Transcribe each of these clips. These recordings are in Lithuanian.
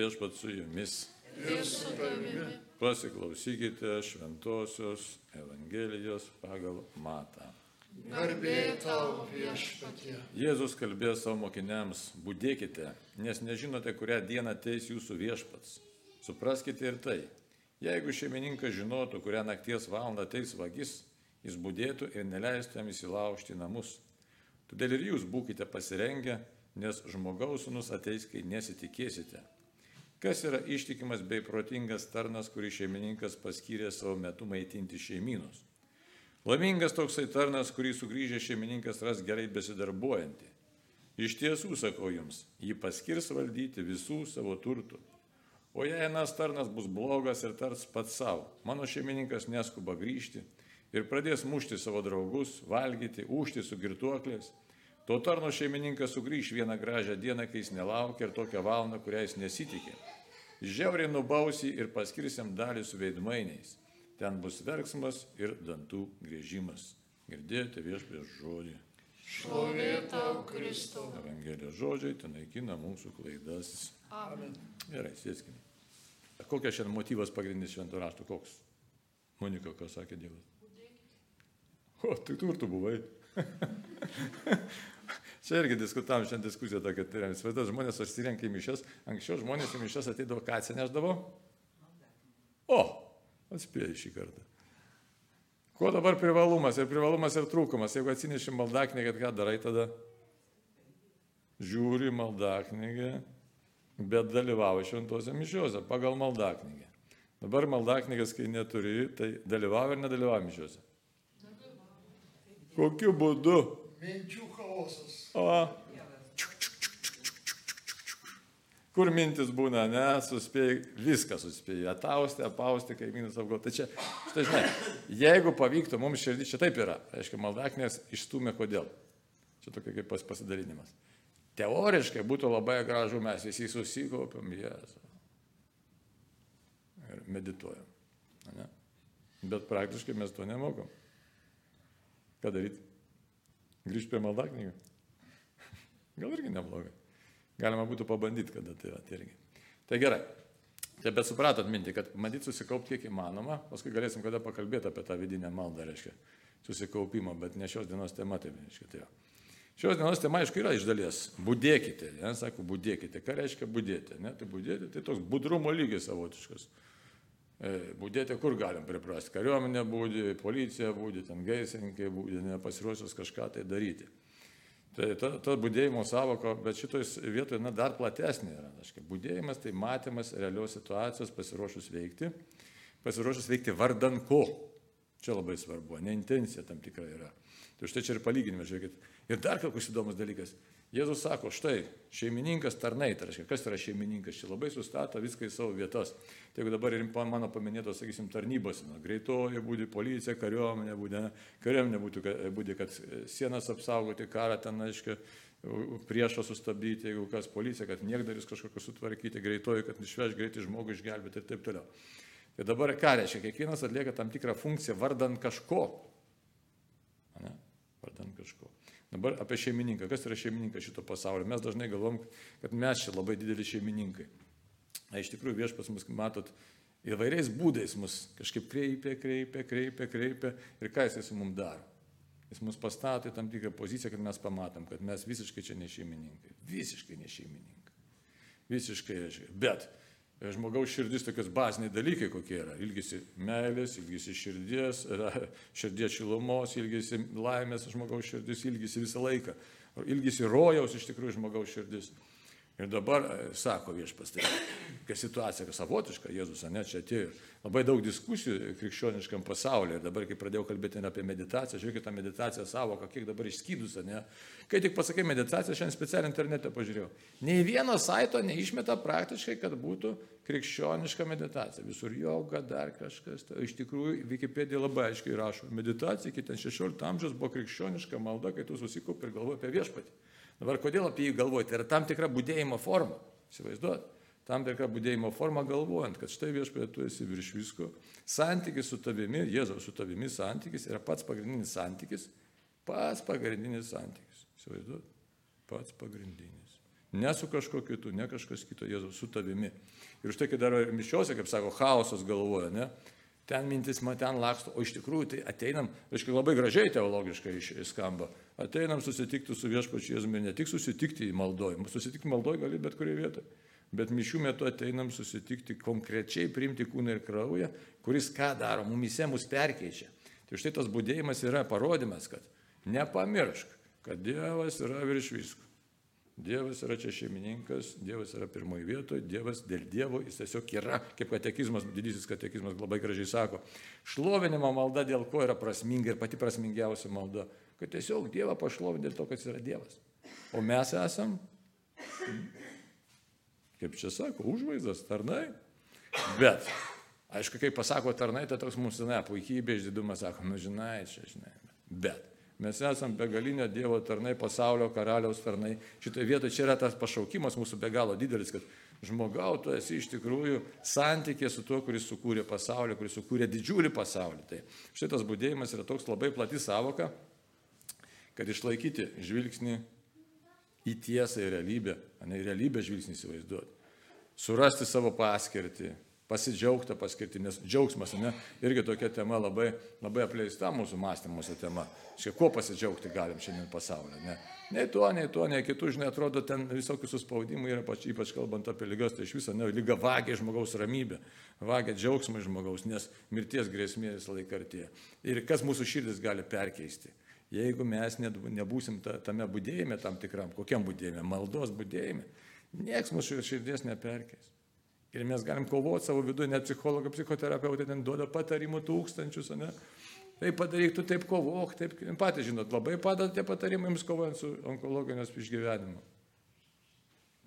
Viešpat su jumis. ir su tavimi. Pasiklausykite šventosios Evangelijos pagal Matą. Garbė tau viešpatie. Jėzus kalbėjo savo mokiniams, būdėkite, nes nežinote, kurią dieną ateis jūsų viešpats. Supraskite ir tai. Jeigu šeimininkas žinotų, kurią nakties valandą ateis vagis, jis būdėtų ir neleistų jam įsilaužti į namus. Todėl ir jūs būkite pasirengę, nes žmogaus sunus ateis, kai nesitikėsite. Kas yra ištikimas bei protingas tarnas, kurį šeimininkas paskyrė savo metu maitinti šeimynus? Laimingas toksai tarnas, kurį sugrįžę šeimininkas ras gerai besidarbuojantį. Iš tiesų, sakau jums, jį paskirs valdyti visų savo turtų. O jei vienas tarnas bus blogas ir tars pats savo, mano šeimininkas neskuba grįžti ir pradės mušti savo draugus, valgyti, užti su girtuoklės, to tarno šeimininkas sugrįž vieną gražią dieną, kai jis nelaukia ir tokią valandą, kurią jis nesitikė. Žiauriai nubausi ir paskirsim dalį su veidmainiais. Ten bus verksmas ir dantų grėžimas. Girdėjote viešpės žodį. Šlovė tau, Kristau. Evangelijos žodžiai ten naikina mūsų klaidas. Amen. Gerai, sėskime. Kokias šiandien motyvas pagrindinis šventų raštų? Koks? Monika, ką sakė Dievas? O, tai tur tu buvai. Čia irgi diskutavom šiandien diskusiją tokia, tai įsivaizduoju, žmonės susirenka į mišes, anksčiau žmonės į mišes ateidavo, ką atsineždavo? O, atspėjai šį kartą. Kuo dabar privalumas ir privalumas ir trūkumas? Jeigu atsineši maldaknygę, ką darai tada? Žiūri maldaknygę, bet dalyvauja šventose mišiuose pagal maldaknygę. Dabar maldaknygas, kai neturi, tai dalyvauja ir nedalyvauja mišiuose. Kokiu būdu? Minčių. O. Kur mintis būna, ne, suspėjai, viską suspėjai, atausti, apausti, kaimynus apgauti. Tai čia, štai žinai, jeigu pavyktų mums širdį, čia taip yra, reiškia, maldaknės išstumė kodėl. Čia tokia kaip pas, pasidalinimas. Teoriškai būtų labai gražu, mes visi susikaupiam, jėzu. Ir medituojam. Ne? Bet praktiškai mes to nemokam. Ką daryti? Grįžti prie maldaknygų? Gal irgi neblogai. Galima būtų pabandyti, kada tai yra irgi. Tai gerai. Tai bet supratot mintį, kad bandyti susikaupti kiek įmanoma, paskui galėsim kada pakalbėti apie tą vidinę maldą, reiškia, susikaupimą, bet ne šios dienos tema, tai reiškia, tai. Šios dienos tema, aišku, yra iš dalies. Būdėkite, ne, sako, būdėkite. Ką reiškia būdėti? Ne? Tai būdėti, tai toks budrumo lygis savotiškas. E, Būdėti kur galim priprasti. Kariuomenė būdė, policija būdė, ten gaisininkai būdė, nepasiruošęs kažką tai daryti. Tai ta, ta būdėjimo savoka, bet šitoj vietoje na, dar platesnė yra. Aiškia, būdėjimas tai matymas realios situacijos, pasiruošus veikti, pasiruošus veikti vardan ko. Čia labai svarbu, ne intencija tam tikra yra. Tai štai čia ir palyginime, žiūrėkit. Ir dar koks įdomus dalykas. Jėzus sako, štai, šeimininkas tarnai, tai reiškia, kas yra šeimininkas, čia labai sustato viską į savo vietas. Tai jeigu dabar ir mano paminėtos, sakysim, tarnybos, na, greitoji būdi, policija, kariuomenė būdė, kariuomenė būtų, būdė, kad sienas apsaugoti, karą ten, aiškiai, priešą sustabdyti, jeigu kas policija, kad niekdaris kažkokį sutvarkyti, greitoji, kad išveš greitai žmogų išgelbėti ir taip toliau. Tai dabar ką reiškia, kiekvienas atlieka tam tikrą funkciją vardan kažko. Ne? Vardan kažko. Dabar apie šeimininką. Kas yra šeimininkas šito pasaulio? Mes dažnai galvom, kad mes čia labai dideli šeimininkai. Na, iš tikrųjų viešpas mus, matot, įvairiais būdais mus kažkaip kreipia, kreipia, kreipia, kreipia. Ir ką jis su mums daro? Jis mus pastato į tam tikrą poziciją, kad mes pamatom, kad mes visiškai čia ne šeimininkai. Visiškai ne šeimininkai. Visiškai, reiškia. Bet žmogaus širdis tokios baziniai dalykai kokie yra. Ilgisi meilės, ilgisi širdies, širdies šilumos, ilgisi laimės žmogaus širdis, ilgisi visą laiką. Ilgisi rojaus iš tikrųjų žmogaus širdis. Ir dabar sako viešpas, tai kokia situacija, kad savotiška, Jėzus, ne, čia atėjo labai daug diskusijų krikščioniškam pasaulyje. Ir dabar, kai pradėjau kalbėti apie meditaciją, žiūrėkit tą meditaciją savo, kiek dabar išskydus, ne. Kai tik pasakai meditaciją, šiandien specialiai internete pažiūrėjau. Nei vieno saito neišmeta praktiškai, kad būtų krikščioniška meditacija. Visur joga, dar kažkas. Tai iš tikrųjų, Wikipedija labai aiškiai rašo, meditacija iki 16 amžiaus buvo krikščioniška malda, kai tu susikaupi ir galvoji apie viešpatį. Dabar kodėl apie jį galvoti? Tai yra tam tikra būdėjimo forma. Įsivaizduot. Tam tikra būdėjimo forma galvojant, kad štai viešpatė tu esi virš visko. Santykis su tavimi, Jėzaus su tavimi santykis yra pats pagrindinis santykis. Pats pagrindinis santykis. Įsivaizduot. Pats pagrindinis. Ne su kažkuo kitu, ne kažkas kito, Jėzus su tavimi. Ir štai, kai dar mišiuose, kaip sako, chaosas galvoja, ne? Ten mintis man ten laksto, o iš tikrųjų tai ateinam, aiškiai labai gražiai teologiškai skamba, ateinam susitikti su viešpačiu Jėzumi, ne tik susitikti į maldojimą, susitikti maldoj gali bet kurioje vietoje, bet mišių metu ateinam susitikti konkrečiai, priimti kūną ir kraują, kuris ką daro, mumise mus perkeičia. Tai štai tas būdėjimas yra parodimas, kad nepamiršk, kad Dievas yra virš visko. Dievas yra čia šeimininkas, Dievas yra pirmoji vietoje, Dievas dėl Dievo, jis tiesiog yra, kaip katekizmas, didysis katekizmas labai gražiai sako, šlovinimo malda dėl ko yra prasminga ir pati prasmingiausia malda, kad tiesiog Dievą pašlovinti dėl to, kad jis yra Dievas. O mes esam, kaip čia sako, užvaizdas, tarnai. Bet, aišku, kai pasako tarnai, tai toks mūsų, ne, puikybė, išdidumas, sako, nu žinai, čia žinai. Bet Mes esame begalinio Dievo tarnai, pasaulio karaliaus tarnai. Šitoje vietoje čia yra tas pašaukimas mūsų be galo didelis, kad žmogau, tu esi iš tikrųjų santykė su tuo, kuris sukūrė pasaulį, kuris sukūrė didžiulį pasaulį. Tai šitas būdėjimas yra toks labai plati savoka, kad išlaikyti žvilgsnį į tiesą ir realybę, o ne į realybę žvilgsnį įsivaizduoti. Surasti savo paskirtį, pasidžiaugta paskirti, nes džiaugsmas, ne, irgi tokia tema labai, labai apleista mūsų mąstymuose tema. Šia, kuo pasidžiaugti galim šiandien pasaulyje, ne. Nei tuo, nei tuo, nei kitų, žinai, atrodo, ten visokių suspaudimų yra, ypač, ypač kalbant apie lygas, tai iš viso, ne, lyga vagia žmogaus ramybę, vagia džiaugsmą žmogaus, nes mirties grėsmė visą laiką artėja. Ir kas mūsų širdis gali perkeisti? Jeigu mes nebūsim tame būdėjime tam tikram, kokiam būdėjime, maldos būdėjime, nieks mūsų širdies neperkeis. Ir mes galim kovoti savo viduje, net psichologai, psichoterapeutai ten duoda patarimų tūkstančius, ne? Tai padaryk, tu taip kovok, taip, patys žinot, labai padeda tie patarimai jums kovojant su onkologijos išgyvenimu.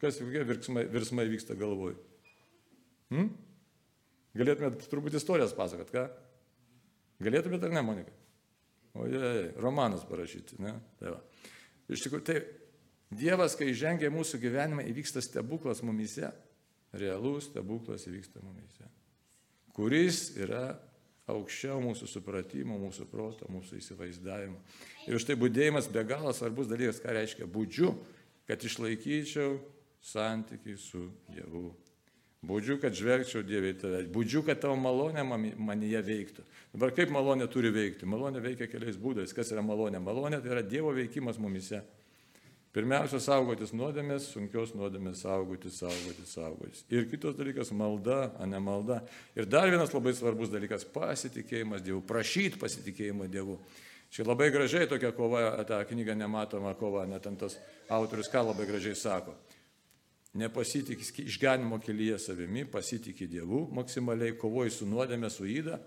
Kas kokie virsmai, virsmai vyksta galvoj? Hmm? Galėtumėt turbūt istorijas pasakot, ką? Galėtumėt ar ne, Monika? O jei, romanas parašyti, ne? Tai va. Iš tikrųjų, tai Dievas, kai žengia mūsų gyvenimą, įvyksta stebuklas mumise realus stebuklas įvyksta mumise, kuris yra aukščiau mūsų supratimo, mūsų proto, mūsų įsivaizdavimo. Ir štai būdėjimas be galo svarbus dalykas, ką reiškia būdžiu, kad išlaikyčiau santykiai su Dievu. Būdžiu, kad žvelgčiau Dievui į tave. Būdžiu, kad tavo malonė manyje veiktų. Dabar kaip malonė turi veikti? Malonė veikia keliais būdais. Kas yra malonė? Malonė tai yra Dievo veikimas mumise. Pirmiausia, saugotis nuodėmės, sunkios nuodėmės saugotis, saugotis, saugotis. Ir kitas dalykas - malda, o ne malda. Ir dar vienas labai svarbus dalykas - pasitikėjimas Dievu, prašyti pasitikėjimo Dievu. Čia labai gražiai tokia kova, ta knyga nematoma kova, net tas autorius ką labai gražiai sako. Nepasitikė išganimo kelyje savimi, pasitikė Dievu, maksimaliai kovoji su nuodėmė, su įda,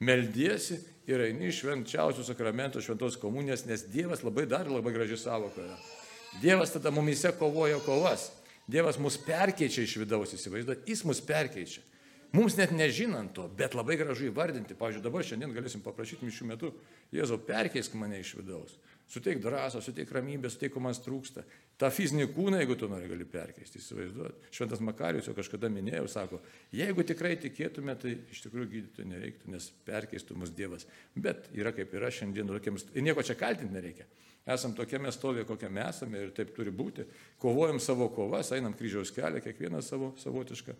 meldiesi ir eini iš švenčiausių sakramentų, šventos komunijos, nes Dievas labai dar labai gražiai savokoja. Dievas tada mumise kovoja kovas. Dievas mus perkeičia iš vidaus, įsivaizduot, jis mus perkeičia. Mums net nežinant to, bet labai gražu įvardinti. Pavyzdžiui, dabar šiandien galėsim paprašyti mišių metu, Jėzau, perkeisk mane iš vidaus. Suteik drąsą, suteik ramybę, suteik, ko man trūksta. Ta fizinį kūną, jeigu tu nori, gali perkeisti, įsivaizduot. Šventas Makarius jau kažkada minėjau, sako, jeigu tikrai tikėtume, tai iš tikrųjų gydytojų nereiktų, nes perkeistų mus Dievas. Bet yra kaip yra šiandien, tokiems, ir nieko čia kaltinti nereikia. Esam tokiame stovė, kokiame esame ir taip turi būti. Kovojam savo kovas, einam kryžiaus kelią, kiekvienas savo savotišką.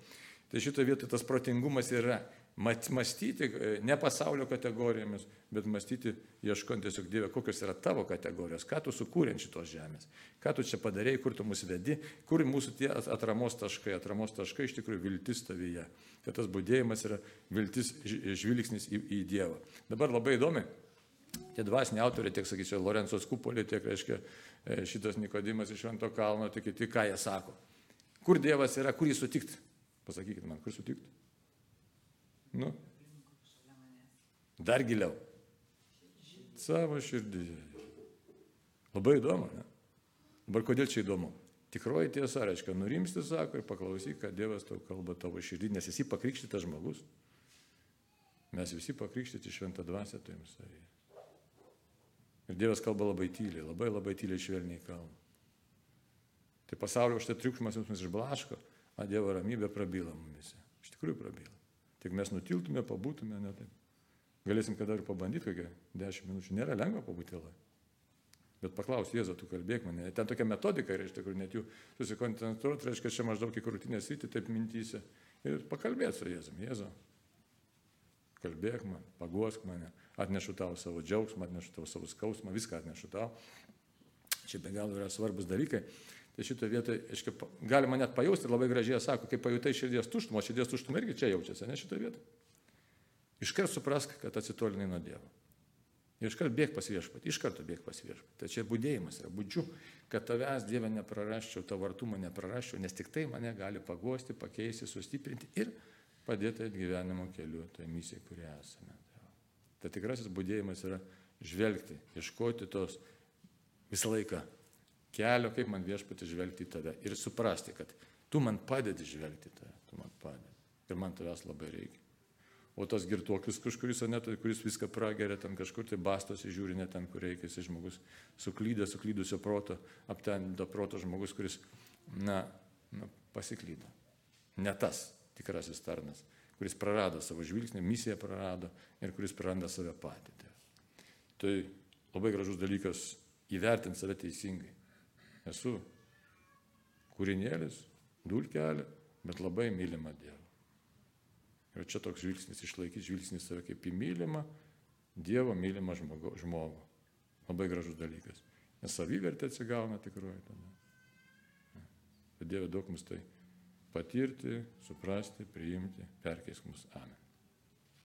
Tai šitoje vietoje tas protingumas yra mąstyti e, ne pasaulio kategorijomis, bet mąstyti ieškant tiesiog Dievę, kokios yra tavo kategorijos, ką tu sukūrė šitos žemės, ką tu čia padarėjai, kur tu mus vedi, kur mūsų tie atramos taškai, atramos taškai iš tikrųjų viltis tavyje. Tai tas būdėjimas yra viltis žvilgsnis į, į Dievą. Dabar labai įdomi, tie dvasiniai autoriai, tiek, sakyčiau, Lorenzo Skupolė, tiek, reiškia, e, šitas Nikodimas iš Švento kalno, tiek kiti, ką jie sako. Kur Dievas yra, kur jį sutikti? Pasakykit man, kur sutikti? Nu. Dar giliau. Savo širdyje. Labai įdomu, ne? Dabar kodėl čia įdomu? Tikroji tiesa, reiškia, nurimsti, sako, ir paklausyk, ką Dievas tau kalba tavo širdį, nes esi pakrikštytas žmogus. Mes visi pakrikštyti šventą dvasę turim savyje. Ir Dievas kalba labai tyliai, labai labai tyliai švelniai kalba. Tai pasaulio štai triukšmas jums išblaško, o Dievo ramybė prabyla mumise. Iš tikrųjų prabyla. Tik mes nutiltume, pabūtume, ne taip. Galėsim kada ir pabandyti kokią dešimt minučių. Nėra lengva pabūti tylai. Bet paklaus, Jėzau, tu kalbėk mane. Ten tokia metodika iš tikrųjų, net jų susikoncentruoti, reiškia, čia maždaug į krūtinę sritį, taip mintysi. Ir pakalbėti su Jėzum. Jėzau, kalbėk man, paguosk mane, atnešu tau savo džiaugsmą, atnešu tau savo skausmą, viską atnešu tau. Čia be galo yra svarbus dalykai. Tai šitoje vietoje, aiškiai, galima net pajausti, labai gražiai sako, kai pajutai širdies tuštumą, širdies tuštumą irgi čia jaučiasi, ne šitoje vietoje. Iškart suprask, kad atsitolinai nuo Dievo. Ir iškart bėg pas viešpatį, iš karto bėg pas viešpatį. Tai čia būdėjimas yra, būdžiu, kad tavęs Dieve neprarasčiau, tavo artumą neprarasčiau, nes tik tai mane gali pagosti, pakeisti, sustiprinti ir padėti gyvenimo keliu, tai misija, kurie esame. Tai tikrasis būdėjimas yra žvelgti, ieškoti tos visą laiką kelio, kaip man viešpatį žvelgti į tave ir suprasti, kad tu man padedi žvelgti į tave, tu man padedi. Ir man tavęs labai reikia. O tas girtuoklis kažkuris, ne, tai kuris viską prageria, ten kažkur tai bastosi, žiūri ne ten, kur reikia, jis žmogus suklydęs, suklydusio proto, aptendo proto žmogus, kuris, na, na, pasiklydo. Ne tas tikrasis tarnas, kuris prarado savo žvilgsnį, misiją prarado ir kuris praranda save patį. Tai labai gražus dalykas įvertinti save teisingai. Esu kūrinėlis, dulkelė, bet labai mylima Dievo. Ir čia toks žvilgsnis išlaikyti žvilgsnį save kaip į mylimą, Dievo mylimą žmogų. žmogų. Labai gražus dalykas. Nes savivertė atsigauna tikroji tada. Bet Dieve daug mus tai patirti, suprasti, priimti, perkeisk mus. Amen.